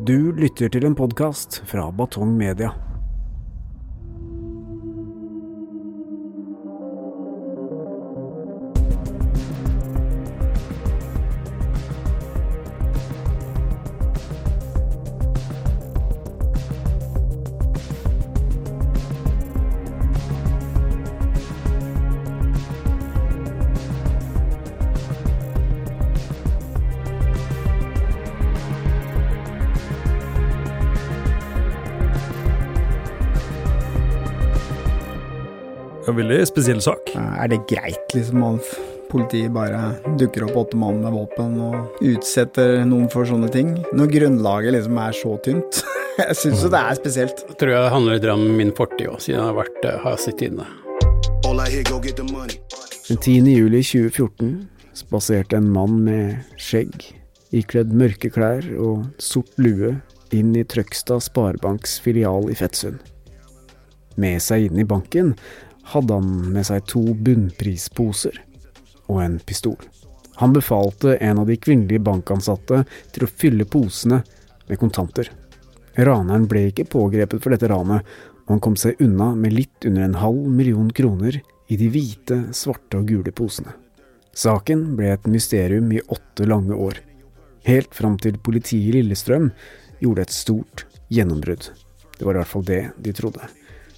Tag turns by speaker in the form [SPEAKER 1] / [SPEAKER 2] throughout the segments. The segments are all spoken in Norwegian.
[SPEAKER 1] Du lytter til en podkast fra Batong Media.
[SPEAKER 2] Veldig spesiell sak.
[SPEAKER 3] Er det greit, liksom, at politiet bare dukker opp åtte mann med våpen og utsetter noen for sånne ting? Når grunnlaget liksom er så tynt. Jeg syns jo det er spesielt.
[SPEAKER 4] Jeg tror jeg handler litt om min fortid òg, siden jeg har, vært, eh, har sittet inne.
[SPEAKER 1] Den 10. juli 2014 spaserte en mann med skjegg, ikledd mørke klær og sort lue inn i Trøgstad Sparebanks filial i Fettsund. Med seg inn i banken hadde han med seg to bunnprisposer og en pistol. Han befalte en av de kvinnelige bankansatte til å fylle posene med kontanter. Raneren ble ikke pågrepet for dette ranet, og han kom seg unna med litt under en halv million kroner i de hvite, svarte og gule posene. Saken ble et mysterium i åtte lange år, helt fram til politiet i Lillestrøm gjorde et stort gjennombrudd. Det var i hvert fall det de trodde.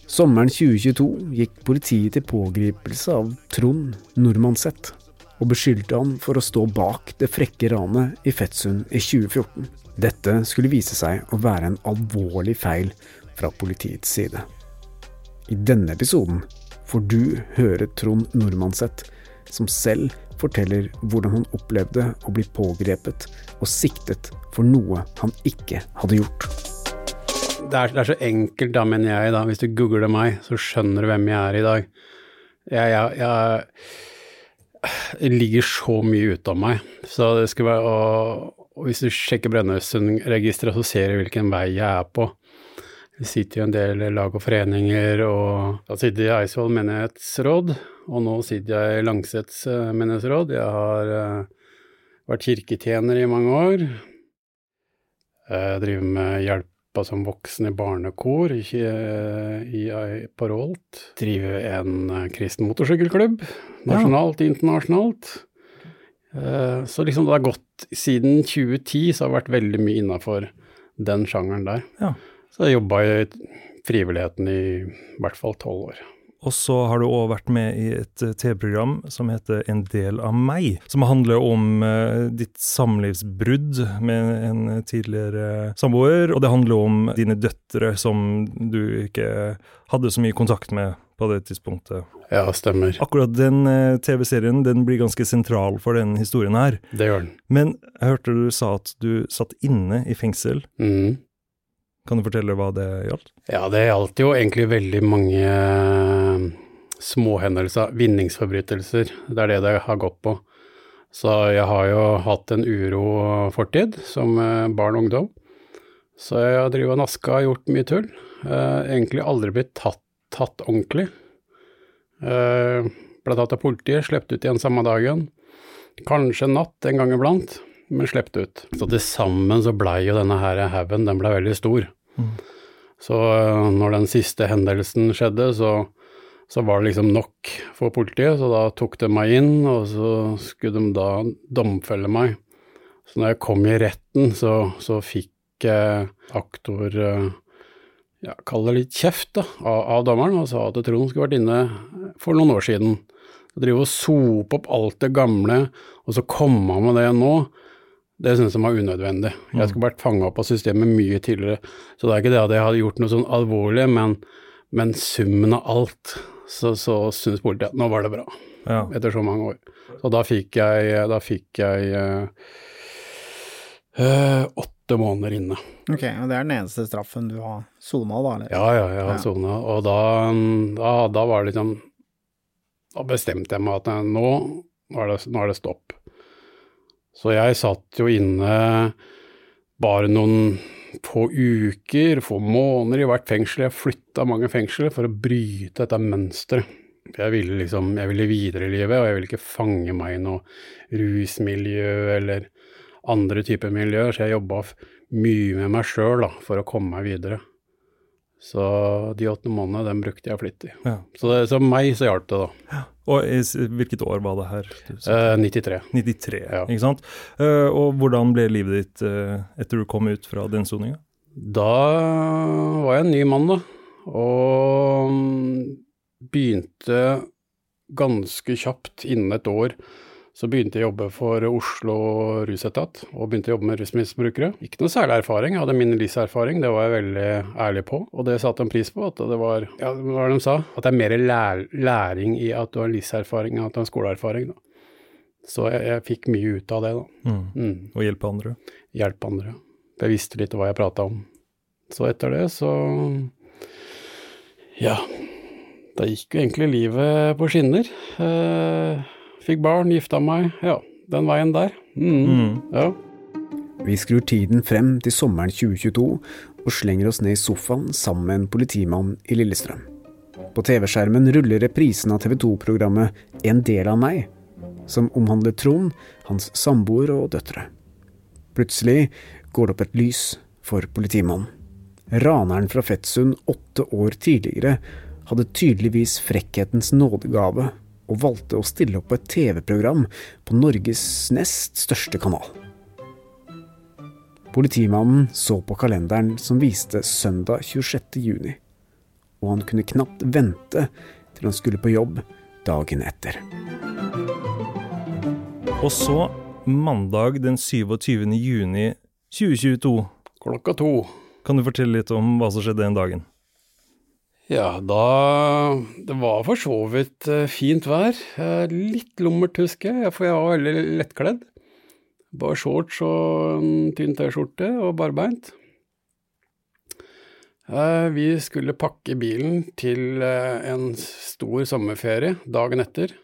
[SPEAKER 1] Sommeren 2022 gikk politiet til pågripelse av Trond Normanseth og beskyldte han for å stå bak det frekke ranet i Fettsund i 2014. Dette skulle vise seg å være en alvorlig feil fra politiets side. I denne episoden får du høre Trond Normanseth, som selv forteller hvordan han opplevde å bli pågrepet og siktet for noe han ikke hadde gjort.
[SPEAKER 4] Det er, det er så enkelt, da, mener jeg, da. Hvis du googler meg, så skjønner du hvem jeg er i dag. Jeg, jeg, jeg, ligger så mye ute av meg. Så det skulle være, og, hvis du sjekker Brønnøysundregisteret, så ser du hvilken vei jeg er på. Jeg sitter i en del lag og foreninger, og da sitter jeg i Eidsvoll menighetsråd, og nå sitter jeg i Langsets eh, menighetsråd. Jeg har uh, vært kirketjener i mange år. Jeg driver med hjelpa som voksen i barnekor i, i, på Rålt. Driver en uh, kristen motorsykkelklubb, nasjonalt, ja. internasjonalt. Uh, så liksom det har gått siden 2010, så har det vært veldig mye innafor den sjangeren der.
[SPEAKER 2] Ja.
[SPEAKER 4] Så jeg jobba i frivilligheten i hvert fall tolv år.
[SPEAKER 2] Og så har du òg vært med i et TV-program som heter En del av meg, som handler om uh, ditt samlivsbrudd med en tidligere samboer. Og det handler om dine døtre som du ikke hadde så mye kontakt med på det tidspunktet.
[SPEAKER 4] Ja, stemmer.
[SPEAKER 2] Akkurat den uh, TV-serien den blir ganske sentral for den historien her.
[SPEAKER 4] Det gjør den.
[SPEAKER 2] Men jeg hørte du sa at du satt inne i fengsel.
[SPEAKER 4] Mm.
[SPEAKER 2] Kan du fortelle hva det gjaldt?
[SPEAKER 4] Ja, det gjaldt jo egentlig veldig mange uh, småhendelser, vinningsforbrytelser. Det er det det har gått på. Så jeg har jo hatt en uro fortid som uh, barn og ungdom. Så jeg har drevet og naska og gjort mye tull. Uh, egentlig aldri blitt tatt, tatt ordentlig. ble tatt av politiet, sluppet ut igjen samme dagen. Kanskje natt en gang iblant, men sluppet ut. Så til sammen så blei jo denne her haugen, den blei veldig stor. Så når den siste hendelsen skjedde, så, så, var det liksom nok for politiet, så da tok de meg inn, og så skulle de da domfelle meg. Så når jeg kom i retten, så, så fikk eh, aktor eh, ja, kall det litt kjeft da, av, av, dommeren, og sa at Trond skulle vært inne for noen år siden. Så drive og sope opp alt det gamle, og så komme med det nå. Det synes jeg var unødvendig. Jeg skulle vært fanga opp av systemet mye tidligere. Så det er ikke det at jeg hadde gjort noe sånn alvorlig, men, men summen av alt, så, så syns politiet at nå var det bra.
[SPEAKER 2] Ja.
[SPEAKER 4] Etter så mange år. Så da fikk jeg, da fikk jeg øh, åtte måneder inne.
[SPEAKER 3] Ok, og det er den eneste straffen du har sona, da? Eller?
[SPEAKER 4] Ja, ja, jeg har
[SPEAKER 3] Ja.
[SPEAKER 4] sona. Og da, da, da var det liksom Da bestemte jeg meg at nå, nå, er det, nå er det stopp. Så jeg satt jo inne bare noen få uker, få måneder i hvert fengsel. Jeg flytta mange fengsler for å bryte dette mønsteret. Jeg ville liksom, jeg ville videre i livet, og jeg ville ikke fange meg i noe rusmiljø eller andre typer miljøer, så jeg jobba mye med meg sjøl for å komme meg videre. Så de åtte månedene, den brukte jeg flittig.
[SPEAKER 2] Ja.
[SPEAKER 4] Så, det, så meg så hjalp det, da.
[SPEAKER 2] Og i hvilket år var det her?
[SPEAKER 4] Eh, 93.
[SPEAKER 2] 93,
[SPEAKER 4] ja.
[SPEAKER 2] ikke sant? Eh, og hvordan ble livet ditt eh, etter du kom ut fra den soninga?
[SPEAKER 4] Da var jeg en ny mann, da. Og mm, begynte ganske kjapt, innen et år, så begynte jeg å jobbe for Oslo rusetat, og begynte å jobbe med rusmisbrukere. Ikke noe særlig erfaring, jeg hadde min livserfaring, det var jeg veldig ærlig på. Og det satte de pris på, at det var, ja, hva var det de sa? At det er mer lær, læring i at du har livserfaring enn at du har skoleerfaring, da. Så jeg, jeg fikk mye ut av det, da.
[SPEAKER 2] Mm.
[SPEAKER 4] Mm
[SPEAKER 2] Og hjelpe andre?
[SPEAKER 4] hjelpe andre. Jeg visste litt hva jeg prata om. Så etter det så Ja. Da gikk jo egentlig livet på skinner. Eh, fikk barn, gifta meg. Ja, den veien der. Mm.
[SPEAKER 2] Mm.
[SPEAKER 4] Ja.
[SPEAKER 1] Vi skrur tiden frem til sommeren 2022 og slenger oss ned i sofaen sammen med en politimann i Lillestrøm. På TV-skjermen ruller reprisen av TV 2-programmet En del av meg, som omhandler Trond, hans samboer og døtre. Plutselig går det opp et lys for politimannen. Raneren fra Fettsund åtte år tidligere hadde tydeligvis frekkhetens nådegave og valgte å stille opp på et TV-program på Norges nest største kanal. Politimannen så på kalenderen som viste søndag 26. juni, og han kunne knapt vente til han skulle på jobb dagen etter.
[SPEAKER 2] Og så, mandag den 27. juni 2022,
[SPEAKER 4] Klokka to.
[SPEAKER 2] kan du fortelle litt om hva som skjedde den dagen?
[SPEAKER 4] Ja, da Det var for så vidt eh, fint vær. Eh, Litt lummert, husker jeg, for jeg var veldig lettkledd. Bare shorts og en tynn T-skjorte og barbeint. Eh, Vi skulle pakke bilen til en stor sommerferie dagen etter.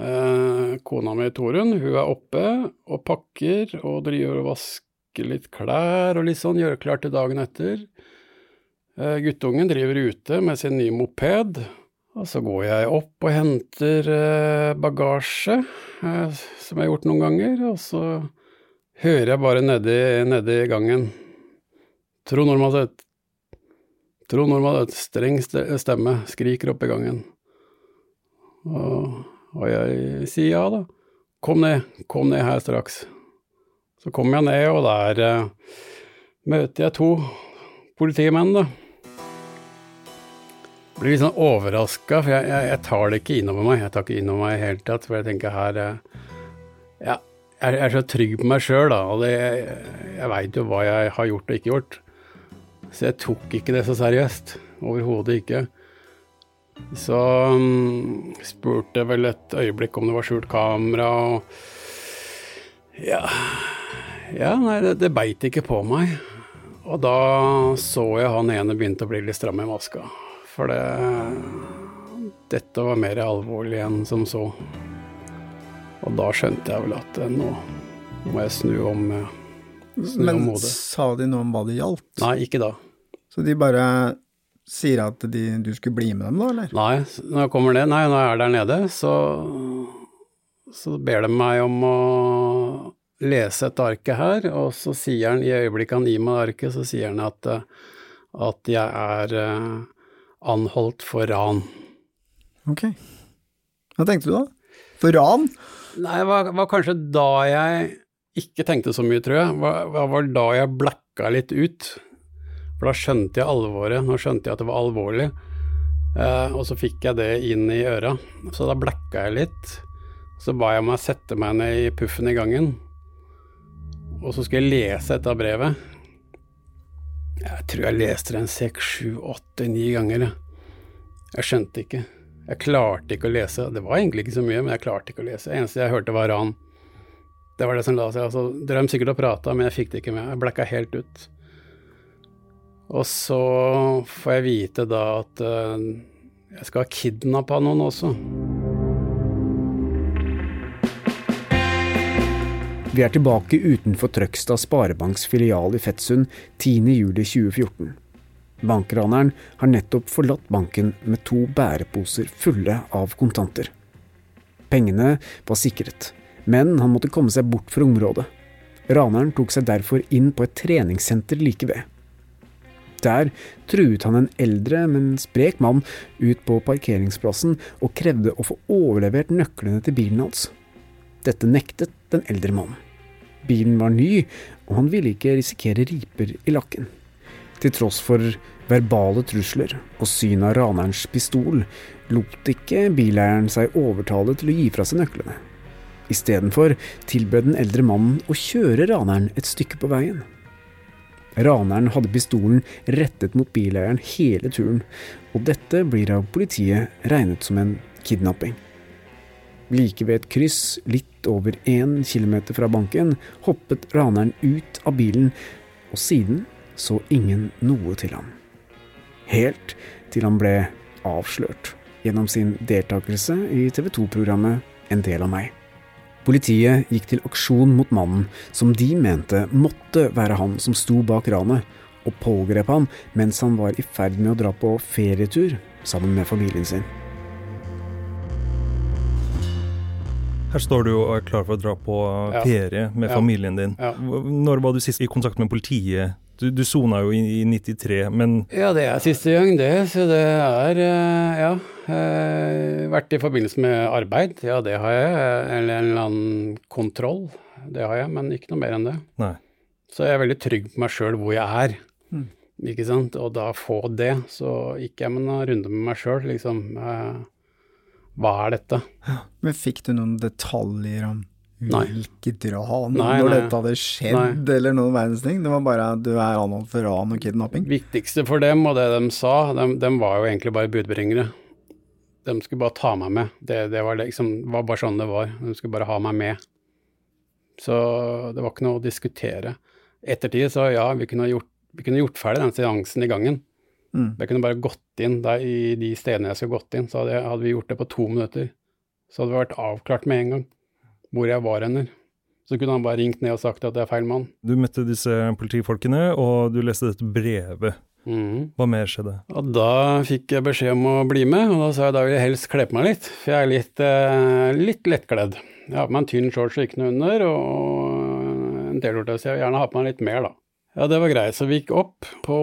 [SPEAKER 4] Kona mi Torunn, hun er oppe og pakker og driver og vasker litt klær og litt sånn, gjør klar til dagen etter. Eh, Guttungen driver ute med sin nye moped, og så går jeg opp og henter eh, bagasje, eh, som jeg har gjort noen ganger, og så hører jeg bare nedi, nedi gangen Trond Normanseth. Trond Normanseth, streng stemme, skriker opp i gangen. Og, og jeg sier ja da. Kom ned, kom ned her straks. Så kommer jeg ned, og der møter jeg to politimenn, da. Blir litt sånn overraska, for jeg, jeg, jeg tar det ikke innover meg. Jeg tar ikke innover meg i det hele tatt, for jeg tenker her eh, Ja, jeg, er så trygg på meg sjøl, da, og det, jeg, jeg veit jo hva jeg har gjort og ikke gjort. Så jeg tok ikke det så seriøst. Overhodet ikke. Så um, spurte jeg vel et øyeblikk om det var skjult kamera, og Ja, ja nei, det, det beit ikke på meg. Og da så jeg han ene begynte å bli litt stram i maska. For det Dette var mer alvorlig enn som så. Og da skjønte jeg vel at eh, nå må jeg snu om, snu Men om
[SPEAKER 3] Men
[SPEAKER 4] hodet.
[SPEAKER 3] sa de noe om hva det gjaldt?
[SPEAKER 4] Nei, ikke da.
[SPEAKER 3] Så de bare sier at de, du skulle bli med dem, da, eller?
[SPEAKER 4] Nei, når jeg kommer ned, nei, når jeg er der nede, så, så ber de meg om å lese et arke her, og så sier han, i øyeblikket han gir meg arket, så sier han at, eh, at jeg er eh, anholdt for ran.
[SPEAKER 3] Ok. Hva tenkte du da? For ran?
[SPEAKER 4] Nei, det var, var kanskje da jeg ikke tenkte så mye, tror jeg. Det var var da jeg blacka litt ut. For da skjønte jeg alvoret. Nå skjønte jeg at det var alvorlig. Eh, og så fikk jeg det inn i øra. Så da blacka jeg litt. Så ba jeg meg sette meg ned i puffen i gangen. Og så skulle jeg lese dette brevet. Jeg tror jeg leste den en seks, sju, åtte, ni ganger. jeg. Skjønte ikke. Jeg klarte ikke å lese. Det var egentlig ikke så mye, men jeg klarte ikke å lese. Det eneste jeg hørte, var ran. Det var det som la seg. Altså, Drøm sikkert å prata, men jeg fikk det ikke med. Jeg blacka helt ut. Og så får jeg vite da at eh, jeg skal ha kidnappa noen også.
[SPEAKER 1] Vi er tilbake utenfor Trøgstad Sparebanks filial i Fettsund 10.07.2014. Bankraneren har nettopp forlatt banken med to bæreposer fulle av kontanter. Pengene var sikret, men han måtte komme seg bort fra området. Raneren tok seg derfor inn på et treningssenter like ved. Der truet han en eldre, men sprek mann ut på parkeringsplassen og krevde å få overlevert nøklene til bilen hans. Dette nektet den eldre mannen. Bilen var ny, og han ville ikke risikere riper i lakken. Til tross for verbale trusler og syn av ranerens pistol, lot ikke bileieren seg overtale til å gi fra seg nøklene. Istedenfor tilbød den eldre mannen å kjøre raneren et stykke på veien. Raneren hadde pistolen rettet mot bileieren hele turen, og dette blir av politiet regnet som en kidnapping. Like ved et kryss, litt over én kilometer fra banken, hoppet raneren ut av bilen, og siden så ingen noe til ham. Helt til han ble avslørt gjennom sin deltakelse i TV 2-programmet En del av meg. Politiet gikk til aksjon mot mannen som de mente måtte være han som sto bak ranet, og pågrep han mens han var i ferd med å dra på ferietur sammen med familien sin.
[SPEAKER 2] Her står du og er klar for å dra på
[SPEAKER 4] Ja.
[SPEAKER 2] ferie med
[SPEAKER 4] Ja.
[SPEAKER 2] familien din.
[SPEAKER 4] Ja.
[SPEAKER 2] Når var du sist i kontakt med politiet? Du, du sona jo i, i 93, men
[SPEAKER 4] Ja, det er siste gang, det. Så det er eh, ja. eh, Vært i forbindelse med arbeid, ja det har jeg. Eller en eller annen kontroll, det har jeg, men ikke noe mer enn det.
[SPEAKER 2] nei.
[SPEAKER 4] Så jeg er veldig trygg på meg sjøl hvor jeg er. Ikke sant? Og da få det, så gikk jeg med en runde med meg sjøl, liksom. Eh, hva er dette?
[SPEAKER 3] Men fikk du noen detaljer om hvilket ran,
[SPEAKER 4] Nei,
[SPEAKER 3] når
[SPEAKER 4] nei.
[SPEAKER 3] dette hadde skjedd, eller noen verdens ting? Det var bare du er anholdt for ran og kidnapping?
[SPEAKER 4] viktigste for dem, og det de sa, de, de var jo egentlig bare budbringere. De skulle bare ta meg med. Det, det var, liksom, var bare sånn det var. De skulle bare ha meg med. Så det var ikke noe å diskutere. Ettertid så ja, vi kunne gjort, vi kunne gjort ferdig den seansen i gangen.
[SPEAKER 3] Mm.
[SPEAKER 4] Jeg kunne bare gått inn der i de stedene jeg skulle gått inn, så hadde, hadde vi gjort det på to minutter. Så hadde vi vært avklart med en gang hvor jeg var henne. Så kunne han bare ringt ned og sagt at det er feil mann.
[SPEAKER 2] Du møtte disse politifolkene, og du leste dette brevet.
[SPEAKER 4] Mm.
[SPEAKER 2] Hva mer skjedde?
[SPEAKER 4] Og da fikk jeg beskjed om å bli med, og da sa jeg da vil jeg helst kle på meg litt, for jeg er litt, eh, litt lettkledd. Jeg har på meg en tynn shorts og ikke noe under, og en T-skjorte, så jeg vil gjerne ha på meg litt mer, da. Ja, det var greit, så vi gikk opp på,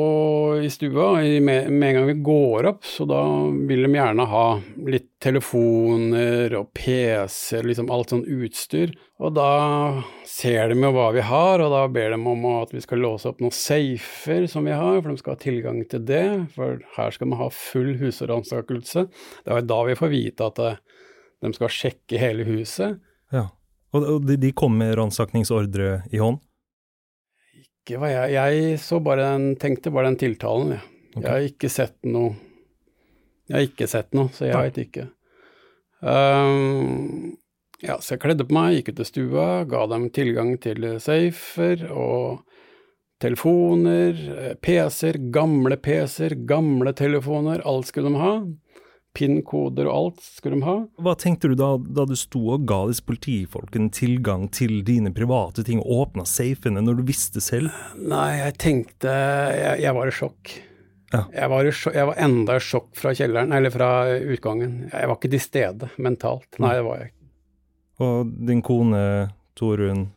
[SPEAKER 4] i stua, og med, en gang vi går opp, så da vil de gjerne ha litt telefoner og PC, liksom alt sånn utstyr. Og da ser de jo hva vi har, og da ber de om at vi skal låse opp noen safer som vi har, for de skal ha tilgang til det. For her skal man ha full husransakelse. Det er da vi får vite at eh, de skal sjekke hele huset.
[SPEAKER 2] Ja. Og de, de kom med ransakningsordre i hånd?
[SPEAKER 4] Ikke hva jeg, jeg så bare den, tenkte bare den tiltalen, jeg.
[SPEAKER 2] Okay.
[SPEAKER 4] Jeg har ikke sett noe Jeg har ikke sett noe, så jeg
[SPEAKER 2] veit
[SPEAKER 4] vet ikke. Um, ja, så jeg kledde på meg, gikk ut til stua, ga dem tilgang til safer og telefoner, eh, PC-er, gamle PC-er, gamle telefoner, alt skulle de ha. PIN-koder og alt skulle de ha.
[SPEAKER 2] Hva tenkte du da, da du sto og ga disse politifolkene tilgang til dine private ting og åpna safene, når du visste selv?
[SPEAKER 4] Nei, jeg tenkte Jeg, jeg var i sjokk.
[SPEAKER 2] Ja.
[SPEAKER 4] Jeg, var i sjokk, jeg var enda i sjokk fra kjelleren, eller fra utgangen. Jeg var ikke til stede mentalt. Nei, det var jeg ikke.
[SPEAKER 2] Og din kone Torunn,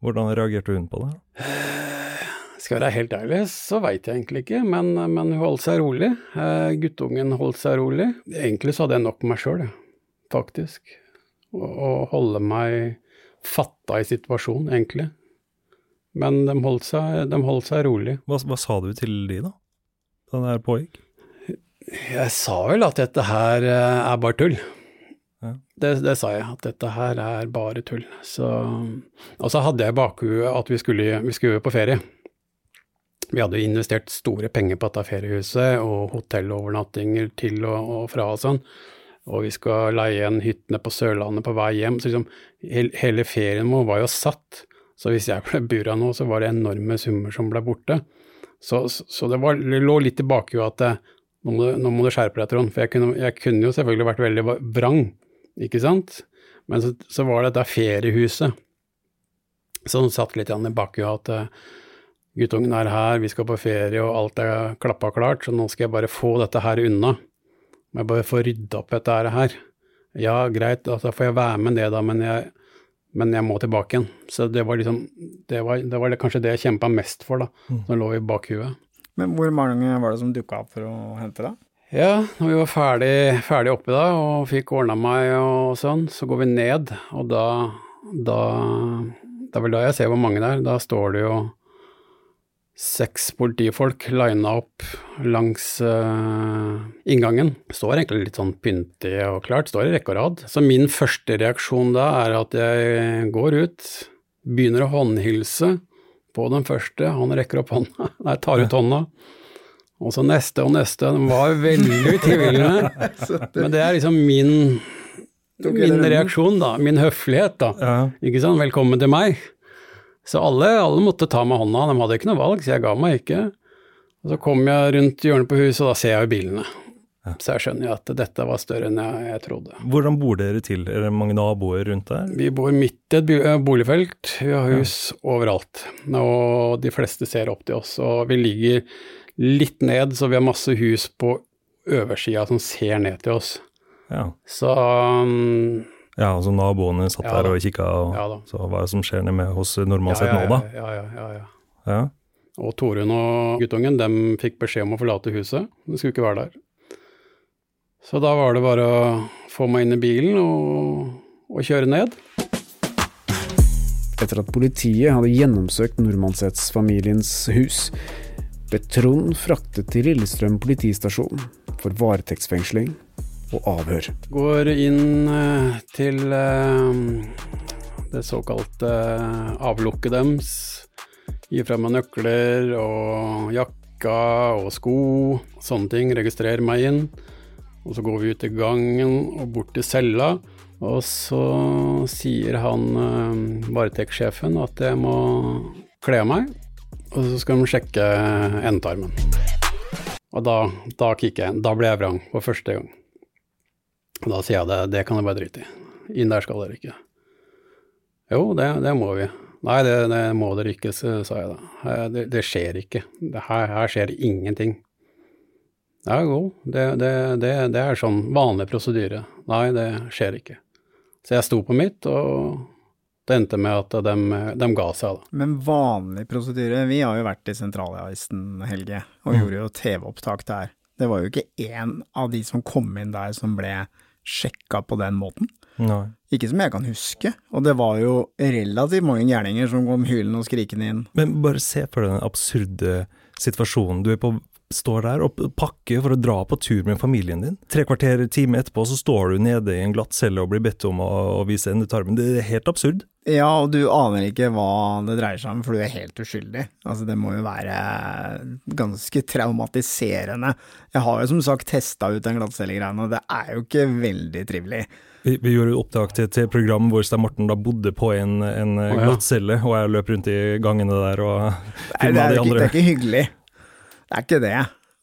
[SPEAKER 2] hvordan reagerte hun på det?
[SPEAKER 4] Skal jeg være helt ærlig, så veit jeg egentlig ikke, men, men hun holdt seg rolig. Eh, guttungen holdt seg rolig. Egentlig så hadde jeg nok med meg sjøl, faktisk. Å å holde meg fatta i situasjonen, egentlig. Men de holdt seg, de holdt seg rolig.
[SPEAKER 2] Hva, hva sa du til de da, da det her pågikk?
[SPEAKER 4] Jeg sa vel at dette her eh, er bare tull.
[SPEAKER 2] Ja.
[SPEAKER 4] Det, det sa jeg, at dette her er bare tull. Så, og så hadde jeg i bakhuet at vi skulle, vi skulle på ferie. Vi hadde investert store penger på dette feriehuset, og hotellovernattinger til og, og fra og sånn. Og vi skal leie igjen hyttene på Sørlandet på vei hjem. Så liksom, hele ferien vår var jo satt. Så hvis jeg ble bura nå, så var det enorme summer som ble borte. Så, så, det, var, det lå litt i jo at eh, nå må, du, nå må du skjerpe deg, Trond. For jeg kunne, jeg kunne jo selvfølgelig vært veldig vrang, ikke sant? Men så, så var det dette feriehuset som satt litt i bakhuet at eh, guttungen er her, vi skal på ferie og alt er klappa klart, så nå skal jeg bare få dette her unna. Må jeg bare få rydda opp dette her. Ja, greit, da får jeg være med det, da, men jeg, Men jeg må tilbake igjen. Så det var liksom Det var, det var det, kanskje det jeg kjempa mest for, da. Som lå i bakhuet.
[SPEAKER 3] Men hvor mange var det som dukka opp for å hente deg?
[SPEAKER 4] Ja, når vi var ferdig, ferdig oppe da, og fikk ordna meg og sånn, så går vi ned, og da Da Det er vel da jeg ser hvor mange det er. Da står det jo seks politifolk lina opp langs uh, inngangen. Står egentlig litt sånn pyntig og klart, står i rekke og rad. Så min første reaksjon da er at jeg går ut, begynner å håndhilse på den første, han rekker opp hånda, nei, tar ut hånda. Og så neste og neste, Den var veldig tvilende. Men det er liksom min, min reaksjon, da. Min høflighet, da. Ikke sant, velkommen til meg. Så alle, alle måtte ta med hånda, de hadde ikke noe valg, så jeg ga meg ikke. Og så kom jeg rundt hjørnet på huset, og da ser jeg jo bilene. Så jeg skjønner jo at dette var større enn jeg, jeg trodde.
[SPEAKER 2] Hvordan bor dere til? Er det mange naboer rundt der?
[SPEAKER 4] Vi bor midt i et eh, boligfelt, vi har hus overalt. Og de fleste ser opp til oss. Og vi ligger litt ned, så vi har masse hus på øversida som ser ned til oss.
[SPEAKER 2] Ja.
[SPEAKER 4] Så um,
[SPEAKER 2] ja, altså naboene satt
[SPEAKER 4] Ja
[SPEAKER 2] der og kikka, og
[SPEAKER 4] Ja
[SPEAKER 2] så hva er det som skjer nede med hos
[SPEAKER 4] ja, sett
[SPEAKER 2] nå, da?
[SPEAKER 4] ja, ja, ja, ja.
[SPEAKER 2] Ja.
[SPEAKER 4] Og Torunn og guttungen dem fikk beskjed om å forlate huset. De skulle ikke være der. Så da var det bare å få meg inn i bilen og, og kjøre ned.
[SPEAKER 1] Etter at politiet hadde gjennomsøkt Nordmannsets-familiens hus, ble Trond fraktet til Lillestrøm politistasjon for varetektsfengsling og avhør.
[SPEAKER 4] Går inn eh, til eh, det såkalte eh, avlukket deres. Gir fra meg nøkler og jakka og sko, sånne ting. Registrerer meg inn. Og så går vi ut i gangen og bort til cella. Og så sier han varetektssjefen at jeg må kle meg. Og så skal de sjekke endetarmen. Og da, da kikker jeg inn. Da ble jeg vrang for første gang. Og Da sier jeg det, det kan jeg bare drite i. Inn der skal dere ikke. Jo, det, det må vi. Nei, det, det må dere ikke, sa jeg da. Det, det skjer ikke. Det her, her skjer ingenting. Ja, jo, det, det, det, det er sånn vanlig prosedyre. Nei, det skjer ikke. Så jeg sto på mitt, og det endte med at de, de ga seg, da.
[SPEAKER 3] Men vanlig prosedyre Vi har jo vært i sentralavisen, Helge, og gjorde jo TV-opptak der. Det var jo ikke én av de som kom inn der som ble sjekka på den måten.
[SPEAKER 2] Nei.
[SPEAKER 3] Ikke som jeg kan huske. Og det var jo relativt mange gærninger som kom hylende og skrikende inn.
[SPEAKER 2] Men bare se for deg den absurde situasjonen. Du er på, står der og pakker for å dra på tur med familien din. Tre kvarter, time etterpå så står du nede i en glatt celle og blir bedt om å, å vise endetarmen. Det er helt absurd.
[SPEAKER 3] Ja, og du aner ikke hva det dreier seg om, for du er helt uskyldig. Altså, det må jo være ganske traumatiserende. Jeg har jo som sagt testa ut den glattcellegreiene, og det er jo ikke veldig trivelig.
[SPEAKER 2] Vi, vi gjorde opptak til et program hvor Stein Morten da bodde på en, en
[SPEAKER 4] ja.
[SPEAKER 2] glattcelle, og jeg løp rundt i gangene der og filma de
[SPEAKER 3] andre. det er ikke hyggelig. Det er ikke det.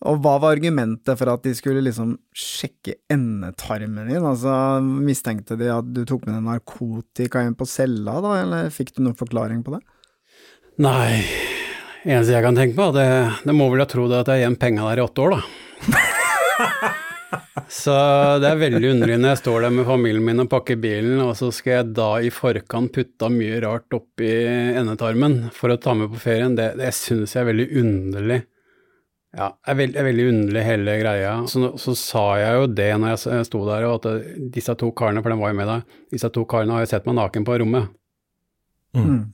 [SPEAKER 3] Og hva var argumentet for at de skulle liksom sjekke endetarmen din? Altså, mistenkte de at du tok med deg narkotika inn på cella, da, eller fikk du noen forklaring på det?
[SPEAKER 4] Nei, eneste jeg kan tenke på, det, det må vel ha trodd at jeg har gjemt penga der i åtte år, da. så det er veldig underlig når jeg står der med familien min og pakker bilen, og så skal jeg da i forkant putte mye rart oppi endetarmen for å ta med på ferien. Det, det syns jeg er veldig underlig. Ja, det er veldig, er veldig underlig hele greia. Så, så sa jeg jo det når jeg sto der, og at disse to karene, for de var jo med deg, disse to karene har jo sett meg naken på rommet.
[SPEAKER 2] Mm.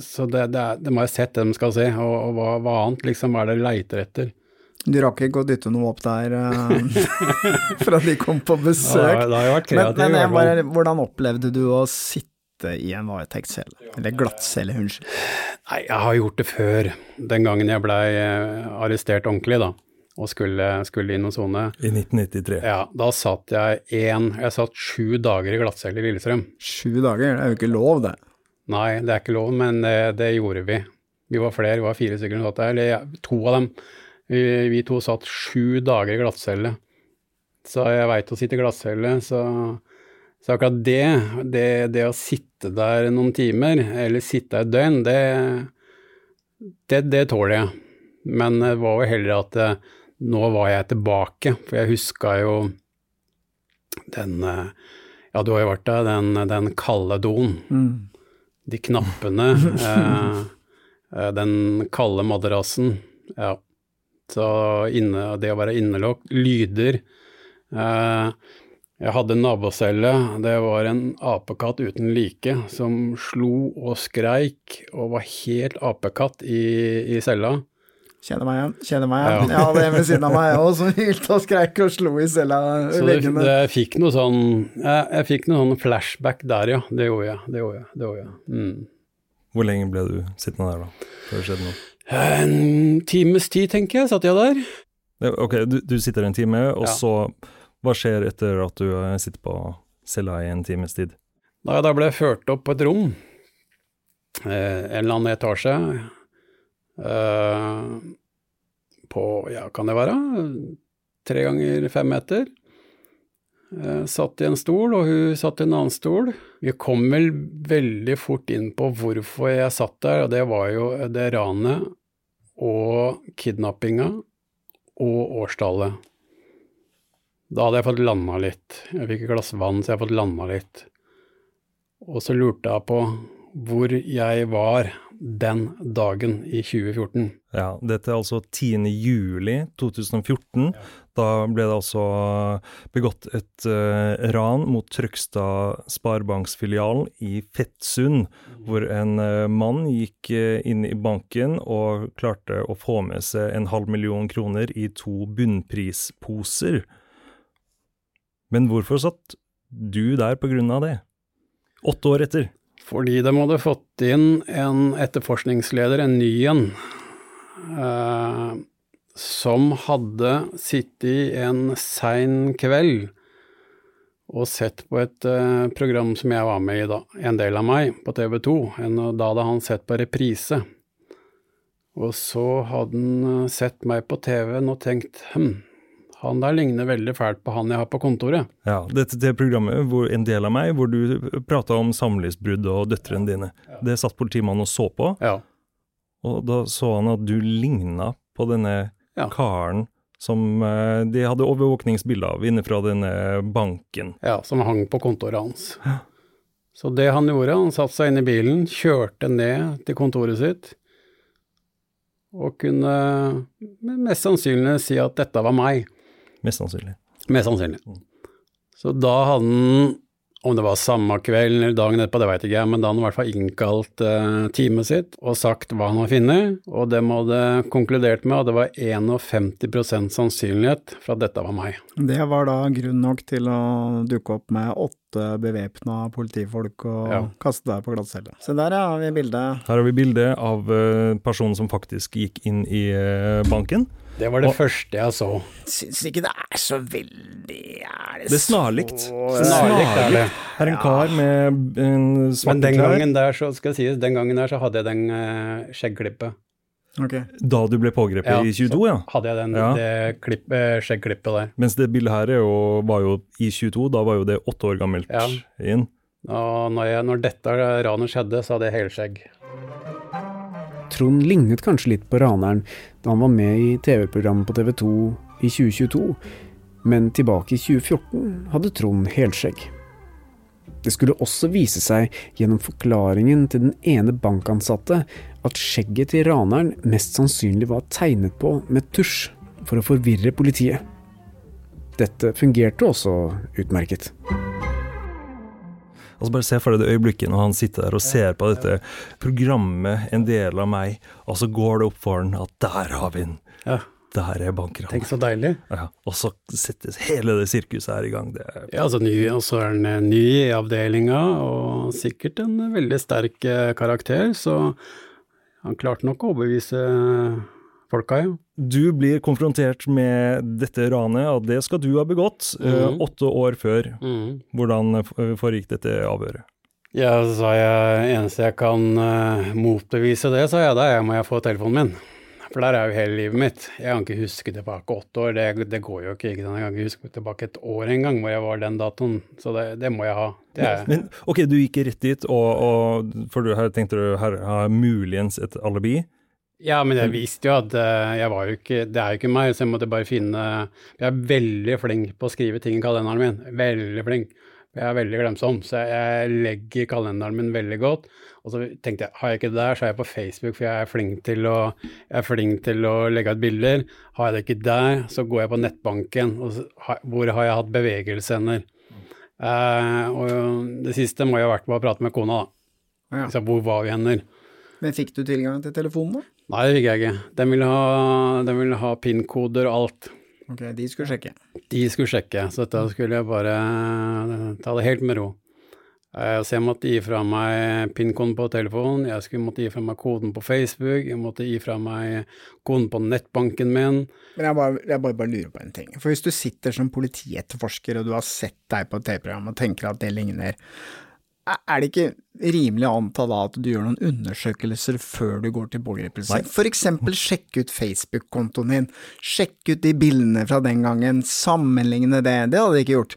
[SPEAKER 4] Så det, det, er, de har jo sett det de skal se, og, og hva, hva annet liksom er det de leiter etter?
[SPEAKER 3] Du rakk ikke å dytte noe opp der uh, fra de kom på besøk?
[SPEAKER 4] Ja, da har jeg vært
[SPEAKER 3] Men,
[SPEAKER 4] kreativ.
[SPEAKER 3] men jeg bare, hvordan opplevde du å sitte i en varetektscelle? Eller glattcelle, unnskyld.
[SPEAKER 4] Nei, jeg har gjort det før. Den gangen jeg blei eh, arrestert ordentlig, da, og skulle, skulle inn og sone.
[SPEAKER 2] I 1993.
[SPEAKER 4] Ja, da satt jeg én Jeg satt sju dager i glattcelle i Lillestrøm.
[SPEAKER 3] Sju dager, det er jo ikke lov, det.
[SPEAKER 4] Nei, det er ikke lov, men det, det gjorde vi. Vi var flere, vi var fire stykker som satt der. Eller to av dem. Vi, vi to satt sju dager i glattcelle. Så jeg veit å sitte i glattcelle, så, så akkurat det, det, det å sitte der noen timer, eller sitte et døgn, det, det, det tåler jeg. Men det var jo heller at eh, nå var jeg tilbake, for jeg huska jo den eh, Ja, du har jo vært der, den, den kalde doen.
[SPEAKER 3] Mm.
[SPEAKER 4] de knappene, eh, eh, den kalde madrassen, ja. Så inne, det å være innelåst, lyder. Eh, jeg hadde en nabocelle, det var en apekatt uten like som slo og skreik og var helt apekatt i, i cella.
[SPEAKER 3] Kjenner meg igjen. Kjenner meg igjen.
[SPEAKER 4] Ja.
[SPEAKER 3] Jeg hadde en ved siden av meg òg som hylte og skreik og slo i cella
[SPEAKER 4] Så det, det fikk noe sånn jeg, jeg fikk noe sånn flashback der, ja. Det gjorde jeg. Det gjorde jeg. Det gjorde jeg. Mm.
[SPEAKER 2] Hvor lenge ble du sittende der, da? Før det skjedde noe?
[SPEAKER 4] En times tid, tenker jeg, satt jeg der.
[SPEAKER 2] Ok, du, du sitter en time, og
[SPEAKER 4] Ja.
[SPEAKER 2] så Hva skjer etter at du sitter på cella i en times tid?
[SPEAKER 4] Da jeg da ble ført opp på et rom, eh, en eller annen etasje, eh, på, ja, kan det være, tre ganger fem meter. Eh, satt i en stol, og hun satt i en annen stol. Vi kom vel veldig fort inn på hvorfor jeg satt der, og det var jo det ranet og kidnappinga og årstallet. Da hadde jeg fått landa litt. Jeg fikk et glass vann, så jeg hadde fått landa litt. Og så lurte jeg på hvor jeg var den dagen i 2014.
[SPEAKER 2] Ja, dette er altså 10. juli 2014. Da ble det altså begått et uh, ran mot Trøgstad Sparebanksfilial i Fettsund, hvor en uh, mann gikk uh, inn i banken og klarte å få med seg en halv million kroner i to bunnprisposer. Men hvorfor satt du der på grunn av det? Åtte år etter.
[SPEAKER 4] Fordi de hadde fått inn en etterforskningsleder, en ny en, eh, som hadde sittet en sein kveld og sett på et eh, program som jeg var med i da, en del av meg, på TV 2. En, da hadde han sett på reprise. Og så hadde han eh, sett meg på TV-en og tenkt hm, han der ligner veldig fælt på han jeg har på kontoret.
[SPEAKER 2] Ja, dette det programmet, hvor en del av meg, hvor du prata om samlivsbrudd og døtrene dine. Det satt politimannen og så på,
[SPEAKER 4] Ja.
[SPEAKER 2] og da så han at du ligna på denne
[SPEAKER 4] Ja.
[SPEAKER 2] karen som eh, de hadde overvåkningsbilde av inne fra denne banken.
[SPEAKER 4] Ja, som hang på kontoret hans. Så det han gjorde, han satte seg inn i bilen, kjørte ned til kontoret sitt, og kunne mest sannsynlig si at dette var meg.
[SPEAKER 2] Mest sannsynlig.
[SPEAKER 4] Mest sannsynlig. Så da hadde han, om det var samme kveld eller dagen etterpå, det vet ikke jeg, men da hadde han i hvert fall innkalt eh, teamet sitt og sagt hva han hadde funnet, og dem hadde konkludert med at det var 51 sannsynlighet for at dette var meg.
[SPEAKER 3] Det var da grunn nok til å dukke opp med åtte bevæpna politifolk og
[SPEAKER 4] Ja.
[SPEAKER 3] kaste deg på glattcelle. Se der, har vi bildet.
[SPEAKER 2] Her har vi bildet av eh, personen som faktisk gikk inn i eh, banken.
[SPEAKER 4] Det var det
[SPEAKER 2] Og-
[SPEAKER 4] første jeg så.
[SPEAKER 3] Syns ikke det er så veldig Er
[SPEAKER 2] Det er snarlikt.
[SPEAKER 4] Snarlikt er det.
[SPEAKER 2] Her er en kar med en
[SPEAKER 4] Men
[SPEAKER 2] svarte
[SPEAKER 4] den
[SPEAKER 2] klær.
[SPEAKER 4] gangen der, så skal det sies, den gangen der så hadde jeg den uh, skjeggklippet.
[SPEAKER 3] Okay.
[SPEAKER 2] Da du ble pågrepet
[SPEAKER 4] Ja,
[SPEAKER 2] i 22, ja.
[SPEAKER 4] Hadde jeg den,
[SPEAKER 2] Ja.
[SPEAKER 4] det klipp, eh, skjeggklippet der.
[SPEAKER 2] Mens det bildet her er jo, var jo i 22, da var jo det åtte år gammelt
[SPEAKER 4] Ja.
[SPEAKER 2] inn.
[SPEAKER 4] Og når, jeg, når dette ranet skjedde, så hadde jeg helskjegg.
[SPEAKER 1] Trond lignet kanskje litt på raneren da han var med i TV-programmet på TV 2 i 2022, men tilbake i 2014 hadde Trond helskjegg. Det skulle også vise seg gjennom forklaringen til den ene bankansatte at skjegget til raneren mest sannsynlig var tegnet på med tusj for å forvirre politiet. Dette fungerte også utmerket.
[SPEAKER 2] Altså Bare se for deg det øyeblikket når han sitter der og ser på dette programmet, en del av meg, og så går det opp for han at der har vi den!
[SPEAKER 4] Ja,
[SPEAKER 2] Der er bankranet.
[SPEAKER 4] tenk så deilig.
[SPEAKER 2] Ja, og så settes hele det sirkuset her i gang. Det er
[SPEAKER 4] Ja, altså ny, og så er han eh, ny i avdelinga, og sikkert en veldig sterk eh, karakter, så han klarte nok å overbevise folka, ja.
[SPEAKER 2] Du blir konfrontert med dette ranet, og det skal du ha begått
[SPEAKER 4] mm.
[SPEAKER 2] Åtte år før. Hvordan eh, foregikk dette avhøret?
[SPEAKER 4] Ja, så sa jeg eneste jeg kan uh, motbevise det, sa jeg, da jeg må jeg få telefonen min. For der er jo hele livet mitt. Jeg kan ikke huske tilbake åtte år, det, det går jo ikke. ikke sant? Jeg kan ikke huske tilbake et år engang hvor jeg var den datoen. Så det, det må jeg ha. Det er,
[SPEAKER 2] Men ok, du gikk rett dit, og, og for du her tenkte du her har muligens et alibi.
[SPEAKER 4] Ja, men jeg visste jo at eh, jeg var jo ikke Det er jo ikke meg, så jeg måtte bare finne Jeg er veldig flink på å skrive ting i kalenderen min. Veldig flink. Jeg er veldig glemsom, så jeg, legger kalenderen min veldig godt. Og så tenkte jeg, har jeg ikke det der, så er jeg på Facebook, for jeg er flink til å, jeg er flink til å legge ut bilder. Har jeg det ikke der, så går jeg på nettbanken, og så, hvor har jeg hatt bevegelseshender. Uh, og det siste må jo ha vært på å prate med kona, da.
[SPEAKER 3] Ja.
[SPEAKER 4] Så hvor var vi hender?
[SPEAKER 3] Men fikk du tilgang til telefonen vår?
[SPEAKER 4] Nei, det fikk jeg ikke. De ville ha, ville ha PIN-koder og alt.
[SPEAKER 3] Ok, de skulle sjekke.
[SPEAKER 4] De skulle sjekke, så dette skulle jeg bare eh, ta det helt med ro. Eh, Så jeg måtte gi fra meg PIN-koden på telefonen, jeg skulle måtte gi fra meg koden på Facebook, jeg måtte gi fra meg koden på nettbanken min.
[SPEAKER 3] Men jeg bare, jeg bare, bare lurer på en ting. For hvis du sitter som politietterforsker og du har sett deg på et TV-program og tenker at det ligner, er det ikke rimelig å anta da at du gjør noen undersøkelser før du går til pågripelse? For eksempel sjekke ut Facebook-kontoen din, sjekke ut de bildene fra den gangen, sammenligne det. Det hadde de ikke gjort.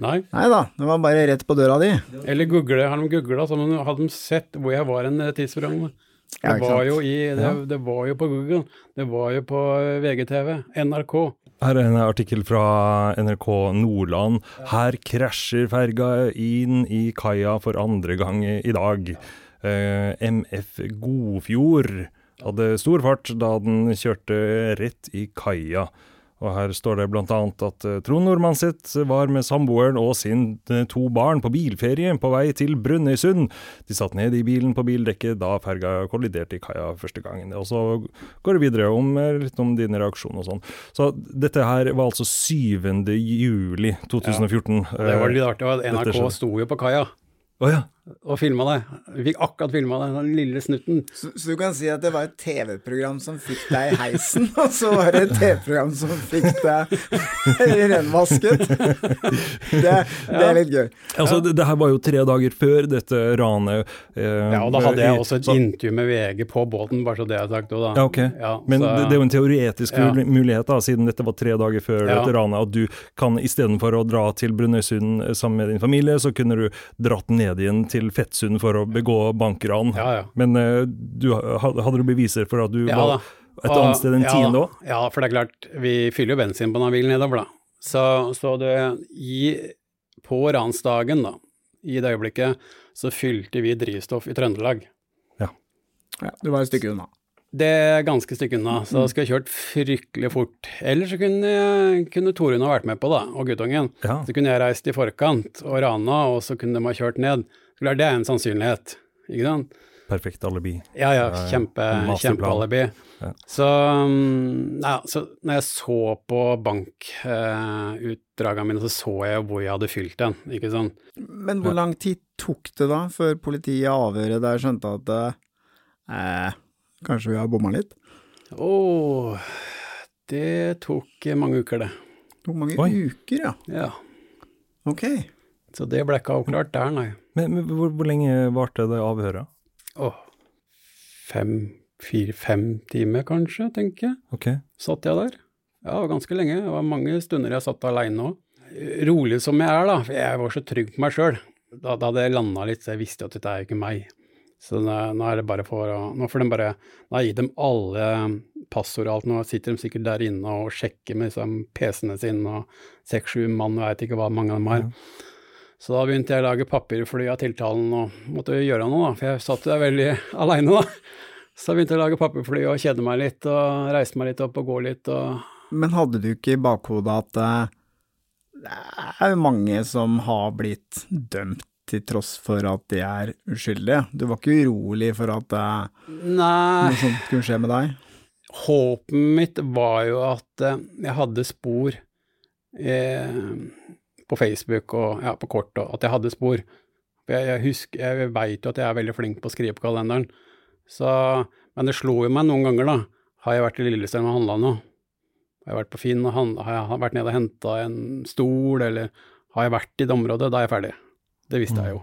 [SPEAKER 4] Nei.
[SPEAKER 3] Nei da, det var bare rett på døra di.
[SPEAKER 4] Eller google, har de googla, så hadde de sett hvor jeg var en tidsprogrammet. Det,
[SPEAKER 3] Ja,
[SPEAKER 4] var jo i, det, det var jo på Google, det var jo på VGTV, NRK.
[SPEAKER 2] Her er en artikkel fra NRK Nordland. Her krasjer ferga inn i kaia for andre gang i dag. Uh, MF Godfjord hadde stor fart da den kjørte rett i kaia. Og her står det blant annet at Trond Nordmann sitt var med samboeren og sin eh, to barn på bilferie på vei til Brønnøysund. De satt ned i bilen på bildekket da ferga kolliderte i kaia første gangen. Og så går det videre om eh, litt om din reaksjon og sånn. Så dette her var altså 7. juli 2014.
[SPEAKER 4] Det var litt artig, NRK sto jo på kaia
[SPEAKER 2] Å ja.
[SPEAKER 4] Og filma det. Vi fikk akkurat filma det, den lille snutten.
[SPEAKER 3] Så, så du kan si at det var et TV-program som fikk deg i heisen, og så var det et TV-program som fikk deg renvasket. Det, det er litt gøy.
[SPEAKER 2] Altså, det, det her var jo tre dager før dette ranet. eh,
[SPEAKER 4] Ja, og da hadde jeg også et
[SPEAKER 2] så-
[SPEAKER 4] intervju med VG på båten, bare så det er sagt òg, da.
[SPEAKER 2] Ja, ok.
[SPEAKER 4] Ja,
[SPEAKER 2] Men
[SPEAKER 4] så-
[SPEAKER 2] det, det er jo en teoretisk
[SPEAKER 4] Ja.
[SPEAKER 2] mulighet, da, siden dette var tre dager før
[SPEAKER 4] Ja.
[SPEAKER 2] dette ranet, at du kan istedenfor å dra til Brønnøysund eh, sammen med din familie, så kunne du dratt ned igjen til Fettsund for å begå bankran.
[SPEAKER 4] Ja, ja.
[SPEAKER 2] Men eh, du, hadde du beviser for at du
[SPEAKER 4] Ja,
[SPEAKER 2] var et annet sted enn
[SPEAKER 4] ja,
[SPEAKER 2] tiende
[SPEAKER 4] da.
[SPEAKER 2] òg?
[SPEAKER 4] Ja, for det er klart, vi fyller jo bensin på denne bilen nedover, da. Så, så det i, På ransdagen, da, i det øyeblikket, så fylte vi drivstoff i Trøndelag.
[SPEAKER 3] Ja, du var et stykke unna.
[SPEAKER 4] Det er ganske stykke unna, så da skulle jeg kjørt fryktelig fort. Eller så kunne, kunne Torunn ha vært med på da, og guttungen.
[SPEAKER 2] Ja.
[SPEAKER 4] Så kunne jeg reist i forkant og rana, og så kunne de ha kjørt ned. Klart, det er en sannsynlighet, ikke sant?
[SPEAKER 2] Perfekt alibi.
[SPEAKER 4] Ja, ja, kjempe, kjempealibi.
[SPEAKER 2] Ja.
[SPEAKER 4] Så, mm, ja, så når jeg så på bankutdragene mine, så så jeg jo hvor jeg hadde fylt den, ikke sant.
[SPEAKER 3] Men hvor lang tid tok det da før politiet avhøret der skjønte at eh, kanskje vi har bomma litt?
[SPEAKER 4] Å, det tok mange uker, det.
[SPEAKER 3] Det tok mange
[SPEAKER 2] Oi.
[SPEAKER 3] uker, ja.
[SPEAKER 4] Ja.
[SPEAKER 3] Ok.
[SPEAKER 4] Så det ble ikke avklart der, nei.
[SPEAKER 2] Men, men hvor, hvor lenge varte det avhøret?
[SPEAKER 4] Åh, fem, fire, fem timer kanskje, tenker jeg.
[SPEAKER 2] Ok.
[SPEAKER 4] Satt jeg der. Ja, det var ganske lenge. Det var mange stunder jeg satt aleine òg. Rolig som jeg er, da, for jeg var så trygg på meg sjøl. Da, da jeg landa litt, så jeg visste at dette er jo ikke meg. Så nå, nå er det bare for å Nå får de bare Nå har jeg gitt dem alle passord og alt. Nå sitter de sikkert der inne og sjekker med liksom, PC-ene sine og seks-sju mann, jeg veit ikke hva mange av dem har. Så da begynte jeg å lage papirfly av tiltalen og måtte gjøre noe, da, for jeg satt der veldig aleine. Så jeg begynte å lage papirfly og kjede meg litt og reise meg litt opp og gå litt og
[SPEAKER 3] Men hadde du ikke i bakhodet at eh, det er jo mange som har blitt dømt til tross for at de er uskyldige? Du var ikke urolig for at eh,
[SPEAKER 4] Nei,
[SPEAKER 3] noe sånt kunne skje med deg?
[SPEAKER 4] håpet mitt var jo at eh, jeg hadde spor eh, på Facebook og ja, på kort, og at jeg hadde spor. Jeg, jeg husker, jeg veit jo at jeg er veldig flink på å skrive på kalenderen. Så, men det slo jo meg noen ganger, da. Har jeg vært i Lillestrøm og handla noe? Har jeg vært på Finn og handla? Har jeg vært nede og henta en stol, eller har jeg vært i det området? Da er jeg ferdig. Det visste jeg jo.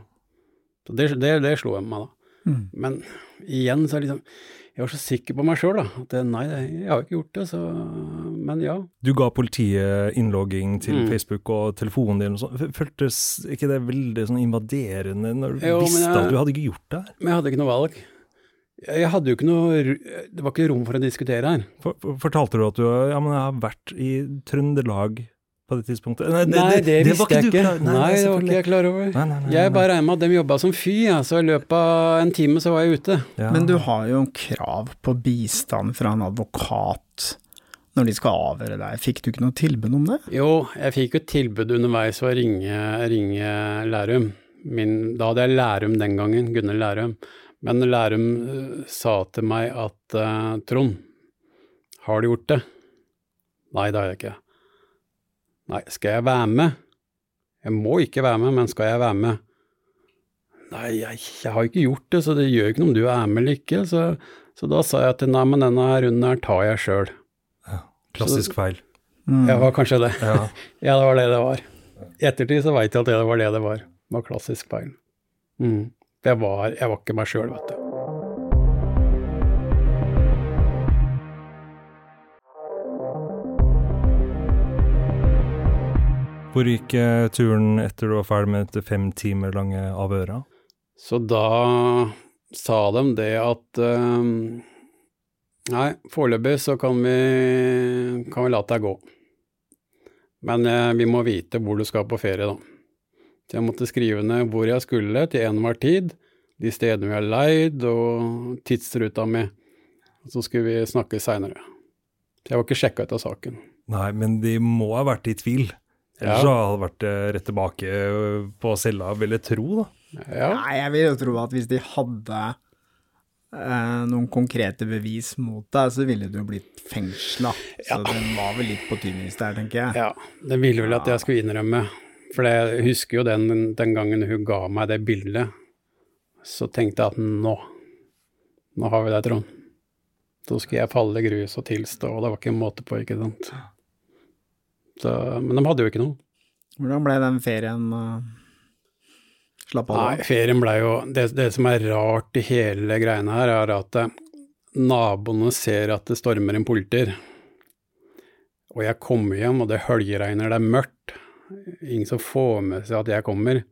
[SPEAKER 4] Så det, det, det slo jeg meg da.
[SPEAKER 3] Mm.
[SPEAKER 4] Men igjen så er liksom Jeg var så sikker på meg sjøl. At nei, jeg har ikke gjort det, så Men ja.
[SPEAKER 2] Du ga politiet innlogging til
[SPEAKER 4] Mm.
[SPEAKER 2] Facebook og telefonen din og sånn. Føltes ikke det veldig sånn invaderende når du
[SPEAKER 4] Jo,
[SPEAKER 2] visste
[SPEAKER 4] jeg-
[SPEAKER 2] at du hadde ikke gjort det?
[SPEAKER 4] Men jeg hadde ikke noe valg. Jeg hadde jo ikke noe Det var ikke rom for å diskutere her.
[SPEAKER 2] For, fortalte du at du ja, men jeg har vært i Trøndelag på det tidspunktet? Nei,
[SPEAKER 4] Nei, det,
[SPEAKER 2] var
[SPEAKER 4] visste jeg
[SPEAKER 2] du
[SPEAKER 4] ikke.
[SPEAKER 2] klar-
[SPEAKER 4] Nei, det var ikke jeg klar over.
[SPEAKER 2] Nei, nei, nei,
[SPEAKER 4] Jeg
[SPEAKER 2] nei.
[SPEAKER 4] bare regner med at de jobba som fy, ja, så i løpet av en time så var jeg ute.
[SPEAKER 2] Ja.
[SPEAKER 3] Men du har jo krav på bistand fra en advokat når de skal avhøre deg. Fikk du ikke noe tilbud om det?
[SPEAKER 4] Jo, jeg fikk jo tilbud underveis å ringe, ringe Lærum. Min, da hadde jeg Lærum den gangen, Gunnar Lærum. Men Lærum eh, sa til meg at eh, Trond, har du gjort det? Nei, det har jeg ikke. Nei, skal jeg være med? Jeg må ikke være med, men skal jeg være med? Nei, jeg, jeg har ikke gjort det, så det gjør ikke noe om du er med eller ikke. Så, så da sa jeg at nei, men denne runden her tar jeg sjøl.
[SPEAKER 2] Klassisk feil.
[SPEAKER 4] Jeg var kanskje det.
[SPEAKER 2] Ja.
[SPEAKER 4] Ja, det var det det var. I ettertid så veit jeg at det var det det var. Det var klassisk feil. Mm. Jeg, var, jeg var ikke meg sjøl, vet du.
[SPEAKER 2] Hvor gikk eh, turen etter du var ferdig med dette fem timer lange avhøret?
[SPEAKER 4] Så da sa de det at eh, Nei, foreløpig så kan vi, kan vi la deg gå. Men eh, vi må vite hvor du skal på ferie, da. Så jeg måtte skrive ned hvor jeg skulle til enhver tid, de stedene vi har leid, og tidsruta mi. Så skulle vi snakke seinere. Jeg var ikke sjekka ut av saken.
[SPEAKER 2] Nei, men de må ha vært i tvil. Ellers
[SPEAKER 4] Ja.
[SPEAKER 2] så hadde det vært eh, rett tilbake eh, på cella, vil jeg tro, da.
[SPEAKER 4] Ja.
[SPEAKER 3] Nei, jeg vil jo tro at hvis de hadde eh, noen konkrete bevis mot deg, så ville du blitt fengsla. Så den var vel litt på tynn is der, tenker jeg.
[SPEAKER 4] Ja, det ville vel at jeg skulle innrømme. For jeg husker jo den, den gangen hun ga meg det bildet, så tenkte jeg at nå, nå har vi deg, Trond. Så skulle jeg falle i grus og tilstå, og det var ikke en måte på, ikke sant. Så, men de hadde jo ikke noe.
[SPEAKER 3] Hvordan ble den ferien uh, slapp av?
[SPEAKER 4] Nei, ferien ble jo det, det som er rart i hele greiene her, er at eh, naboene ser at det stormer en polter. Og jeg kommer hjem, og det høljeregner, det er mørkt. Ingen som får med seg at jeg kommer.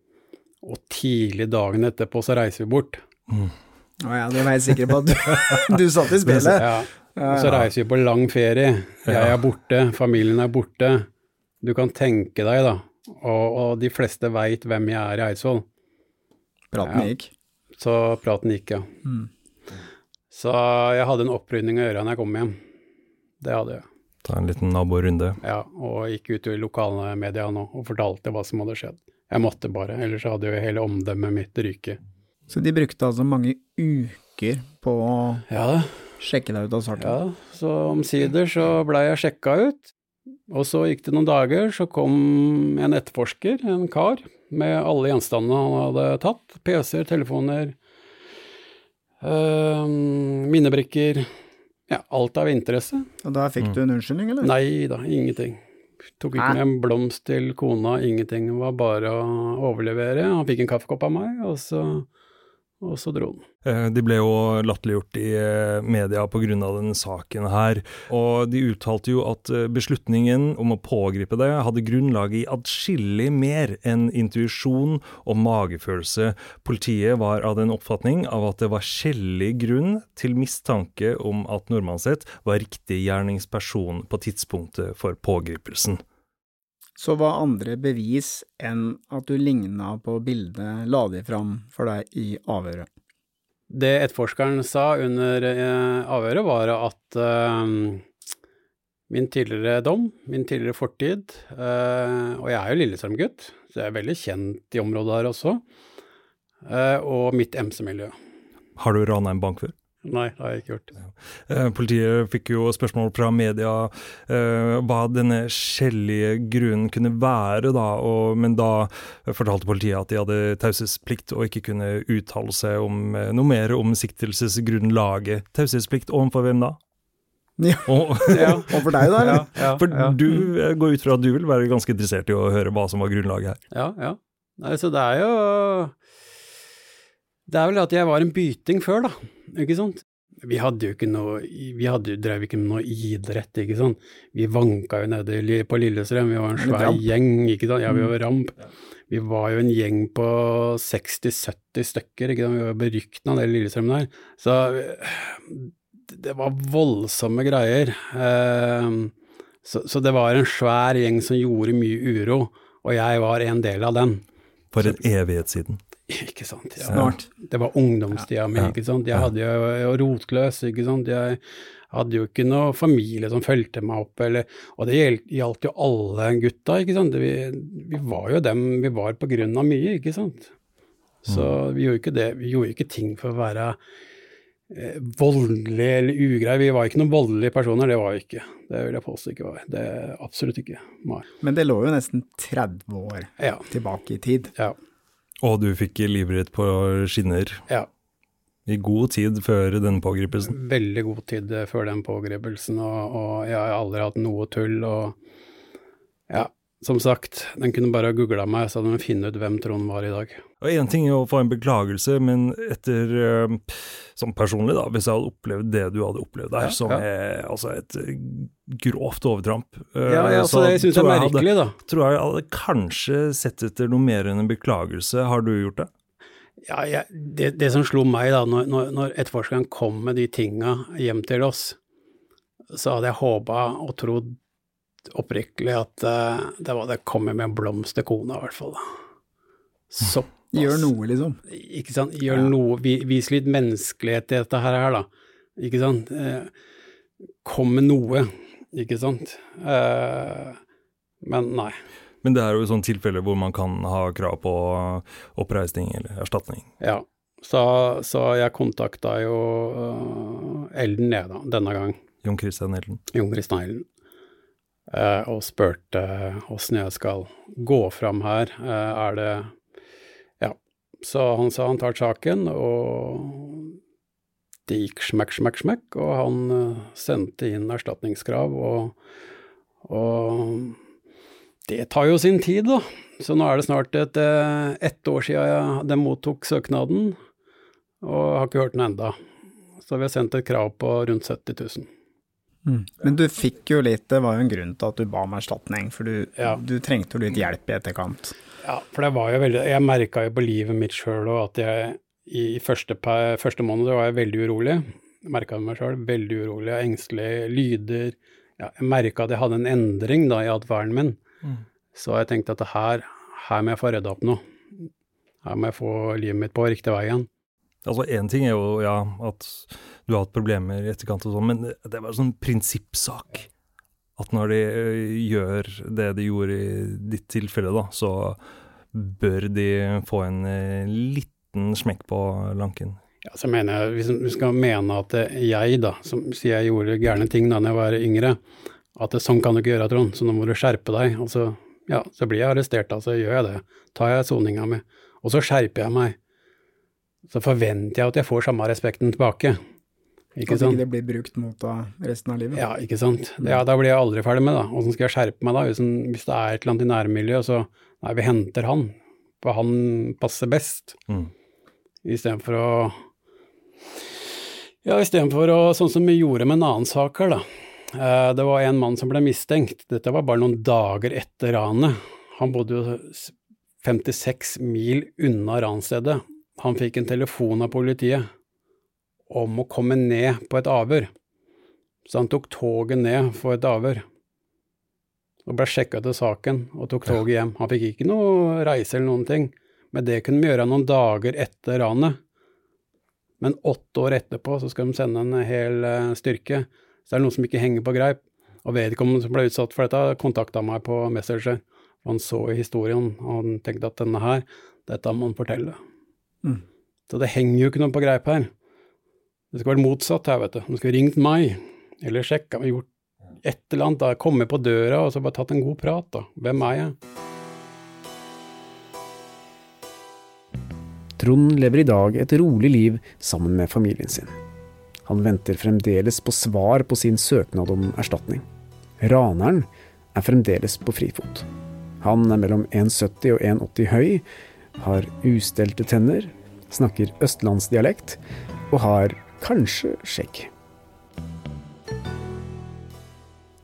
[SPEAKER 4] Og tidlig dagen etterpå så reiser vi bort.
[SPEAKER 3] Å ja, du var helt sikker på at du, du satt i spillet?
[SPEAKER 4] Ja. Og så reiser vi på lang ferie. Jeg er borte, familien er borte. Du kan tenke deg, da. Og, og de fleste veit hvem jeg er i Eidsvoll.
[SPEAKER 3] Praten
[SPEAKER 4] Ja.
[SPEAKER 3] gikk.
[SPEAKER 4] Så praten gikk, ja.
[SPEAKER 3] Mm.
[SPEAKER 4] Så jeg hadde en opprydning å gjøre når jeg kom hjem. Det hadde jeg.
[SPEAKER 2] Ta en liten naborunde.
[SPEAKER 4] Ja, og gikk ut i lokale media nå og fortalte hva som hadde skjedd. Jeg måtte bare, ellers hadde jo hele omdømmet mitt ryket.
[SPEAKER 3] Så de brukte altså mange uker på å
[SPEAKER 4] Ja
[SPEAKER 3] sjekke deg ut av starten?
[SPEAKER 4] Ja, så omsider så blei jeg sjekka ut. Og så gikk det noen dager, så kom en etterforsker, en kar, med alle gjenstandene han hadde tatt. PC-er, telefoner, øh, minnebrikker. Ja, alt av interesse.
[SPEAKER 3] Og da fikk du en unnskyldning, eller?
[SPEAKER 4] Nei da, ingenting. Tok ikke med en blomst til kona, ingenting. Det var bare å overlevere. Han fikk en kaffekopp av meg, og så, og så dro han.
[SPEAKER 2] Eh, De ble jo latterliggjort i eh, media pga. denne saken her, og de uttalte jo at eh, beslutningen om å pågripe det hadde grunnlag i adskillig mer enn intuisjon og magefølelse. Politiet var av den oppfatning av at det var skjellig grunn til mistanke om at Normanseth var riktig gjerningsperson på tidspunktet for pågripelsen.
[SPEAKER 3] Så hva andre bevis enn at du ligna på bildet la de fram for deg i avhøret?
[SPEAKER 4] Det etterforskeren sa under eh, avhøret, var at uh, min tidligere dom, min tidligere fortid uh, Og jeg er jo Lillestrøm-gutt, så jeg er veldig kjent i området her også. Uh, og mitt MC-miljø.
[SPEAKER 2] Har du rana en bank før?
[SPEAKER 4] Nei, det har jeg ikke gjort.
[SPEAKER 2] Eh, Politiet fikk jo spørsmål fra media eh, hva denne skjellige grunnen kunne være, da, og, men da fortalte politiet at de hadde taushetsplikt og ikke kunne uttale seg om eh, noe mer om siktelsesgrunnlaget. Taushetsplikt overfor hvem da?
[SPEAKER 3] Ja.
[SPEAKER 2] Og,
[SPEAKER 4] Ja.
[SPEAKER 3] Og for deg, da, eller?
[SPEAKER 4] ja,
[SPEAKER 2] for
[SPEAKER 4] ja.
[SPEAKER 2] du eh, går ut fra at du vil være ganske interessert i å høre hva som var grunnlaget her.
[SPEAKER 4] Ja, ja. Nei, så det er jo Det er vel at jeg var en byting før, da. Ikke sant? Vi hadde jo ikke noe Vi hadde, drev ikke med noe idrett, ikke sant. Vi vanka jo nede på Lillestrøm, vi var en svær gjeng, ikke sant. Ja, vi var ramp. Vi var jo en gjeng på 60-70 stykker, ikke sant. Vi var berykta av det Lillestrøm der. Så det var voldsomme greier. Eh, Så, så det var en svær gjeng som gjorde mye uro, og jeg var en del av den.
[SPEAKER 2] For en evighet siden.
[SPEAKER 4] Ikke sant. Ja.
[SPEAKER 3] Snart.
[SPEAKER 4] Det var ungdomstida mi, ikke sant. Jeg hadde jo jeg var rotløs, ikke sant. Jeg hadde jo ikke noe familie som fulgte meg opp, eller Og det gjaldt jo alle gutta, ikke sant. Vi, vi var jo dem vi var på grunn av mye, ikke sant. Så vi gjorde ikke det. Vi gjorde ikke ting for å være eh, voldelige eller ugreie. Vi var ikke noen voldelige personer, det var vi ikke. Det vil jeg påstå ikke var. Det absolutt ikke. Nei.
[SPEAKER 3] Men det lå jo nesten 30 år
[SPEAKER 4] Ja.
[SPEAKER 3] tilbake i tid.
[SPEAKER 4] Ja.
[SPEAKER 2] Og du fikk livet ditt på skinner
[SPEAKER 4] ja.
[SPEAKER 2] i god tid før den pågripelsen.
[SPEAKER 4] veldig god tid eh, før den pågripelsen, og, og jeg har aldri hatt noe tull. Og ja, som sagt, den kunne bare ha googla meg, så hadde de funnet ut hvem Trond var i dag.
[SPEAKER 2] Og Én ting er å få en beklagelse, men etter eh, Som personlig, da, hvis jeg hadde opplevd det du hadde opplevd der,
[SPEAKER 4] Ja,
[SPEAKER 2] som
[SPEAKER 4] ja.
[SPEAKER 2] er altså et eh, grovt overtramp eh,
[SPEAKER 4] Ja, ja, altså,
[SPEAKER 2] så
[SPEAKER 4] det syns jeg
[SPEAKER 2] tror
[SPEAKER 4] er
[SPEAKER 2] hadde-
[SPEAKER 4] merkelig, da.
[SPEAKER 2] tror jeg hadde kanskje sett etter noe mer enn en beklagelse. Har du gjort det?
[SPEAKER 4] Ja, jeg, det, det som slo meg da, når, når, når etterforskeren kom med de tinga hjem til oss, så hadde jeg håpa og trodd oppriktig at eh, det, var, det kommer med en blomst til kona, i hvert fall. da. Såpass.
[SPEAKER 3] Gjør noe, liksom.
[SPEAKER 4] Ikke sant. Gjør noe, vis litt menneskelighet i dette her, da. Ikke sant. Eh, kom med noe, ikke sant. Eh, men nei.
[SPEAKER 2] Men det er jo sånne tilfeller hvor man kan ha krav på oppreisning eller erstatning.
[SPEAKER 4] Ja. Så, så jeg kontakta jo uh, Elden, jeg, da, denne gang.
[SPEAKER 2] Jon Christian Elden.
[SPEAKER 4] Jon Christian Elden. Eh, og spurte åssen jeg skal gå fram her. Eh, er det Ja. Så han sa han tar saken, og det gikk smekk, smekk, smekk, og han eh, sendte inn erstatningskrav, og, og det tar jo sin tid, da. Så nå er det snart et, ett år siden jeg, de mottok søknaden, og har ikke hørt den enda. Så vi har sendt et krav på rundt 70 000.
[SPEAKER 3] Men du fikk jo litt, det var jo en grunn til at du ba om erstatning, for du,
[SPEAKER 4] Ja.
[SPEAKER 3] du trengte jo litt hjelp i etterkant.
[SPEAKER 4] Ja, for det var jo veldig Jeg merka jo på livet mitt sjøl òg at jeg i første, første måned var jeg veldig urolig. Merka meg sjøl veldig urolig, engstelig, lyder ja, Jeg merka at jeg hadde en endring da i atferden min. Så jeg tenkte at her, her må jeg få rydda opp noe. Her må jeg få livet mitt på riktig vei igjen.
[SPEAKER 2] Altså Én ting er jo ja, at du har hatt problemer i etterkant og sånn, men det- var en sånn prinsippsak. At når de gjør det de gjorde i ditt tilfelle, da, så bør de få en liten smekk på lanken.
[SPEAKER 4] Ja, så mener jeg, Hvis du skal mene at jeg, da, som sier jeg gjorde gærne ting da jeg var yngre, at sånn kan du ikke gjøre, Trond, så nå må du skjerpe deg. Og så, ja, så blir jeg arrestert, da, så gjør jeg det. Tar jeg soninga mi. Og så skjerper jeg meg. Så forventer jeg at jeg får samme respekten tilbake. Ikke
[SPEAKER 3] At
[SPEAKER 4] sant?
[SPEAKER 3] ikke det blir brukt mot deg resten av livet.
[SPEAKER 4] Ja, ikke sant. Ja, da blir jeg aldri ferdig med, det. Åssen skal jeg skjerpe meg da, hvis, hvis det er et eller annet i nærmiljøet, så Nei, vi henter han, for han passer best.
[SPEAKER 2] Mm.
[SPEAKER 4] Istedenfor å Ja, istedenfor å Sånn som vi gjorde med en annen sak her, da. Eh, Det var en mann som ble mistenkt. Dette var bare noen dager etter ranet. Han bodde jo 56 mil unna ransstedet. Han fikk en telefon av politiet om å komme ned på et avhør. Så han tok toget ned for et avhør. Og ble sjekka til saken, og tok toget hjem. Han fikk ikke noe reise eller noen ting, men det kunne vi gjøre noen dager etter ranet. Men åtte år etterpå så skal de sende en hel eh, styrke. Så det er noen som ikke henger på greip. Og vedkommende som ble utsatt for dette, kontakta meg på Messenger. Han så historien, og han tenkte at denne her, dette må han fortelle.
[SPEAKER 3] Mm.
[SPEAKER 4] Så det henger jo ikke noe på greip her. Det skal være motsatt her, vet du. De skulle ringt meg, eller sjekka, gjort et eller annet, da. kommet på døra og så bare tatt en god prat, da. Hvem er jeg?
[SPEAKER 1] Trond lever i dag et rolig liv sammen med familien sin. Han venter fremdeles på svar på sin søknad om erstatning. Raneren er fremdeles på frifot. Han er mellom 1,70 og 1,80 høy, har ustelte tenner, snakker østlandsdialekt og har kanskje skjegg.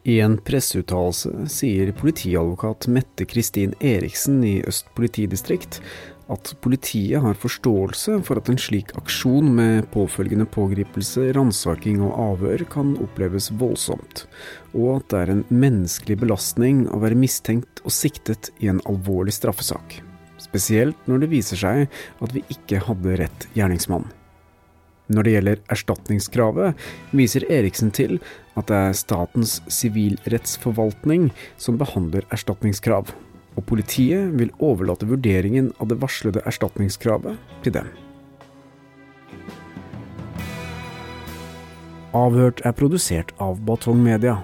[SPEAKER 1] I en presseuttalelse sier politiadvokat Mette Kristin Eriksen i Øst politidistrikt at politiet har forståelse for at en slik aksjon med påfølgende pågripelse, ransaking og avhør kan oppleves voldsomt, og at det er en menneskelig belastning å være mistenkt og siktet i en alvorlig straffesak. Spesielt når det viser seg at vi ikke hadde rett gjerningsmann. Når det gjelder erstatningskravet, viser Eriksen til at det er Statens sivilrettsforvaltning som behandler erstatningskrav, og politiet vil overlate vurderingen av det varslede erstatningskravet til dem. Avhørt er produsert av Batong Media.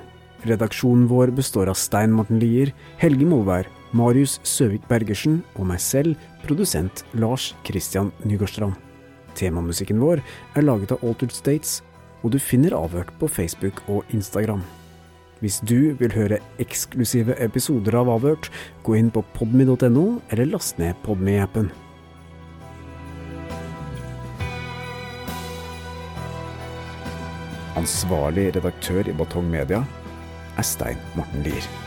[SPEAKER 1] Redaksjonen vår består av Stein Morten Lier, Helge Molvær, Marius Søvik Bergersen og meg selv, produsent Lars Christian Nygårdstrand. Temamusikken vår er laget av Altered States, og du finner Avhørt på Facebook og Instagram. Hvis du vil høre eksklusive episoder av Avhørt, gå inn på podmy.no, eller last ned Podmy-appen. Ansvarlig redaktør i Batong Media er Stein Morten Lier.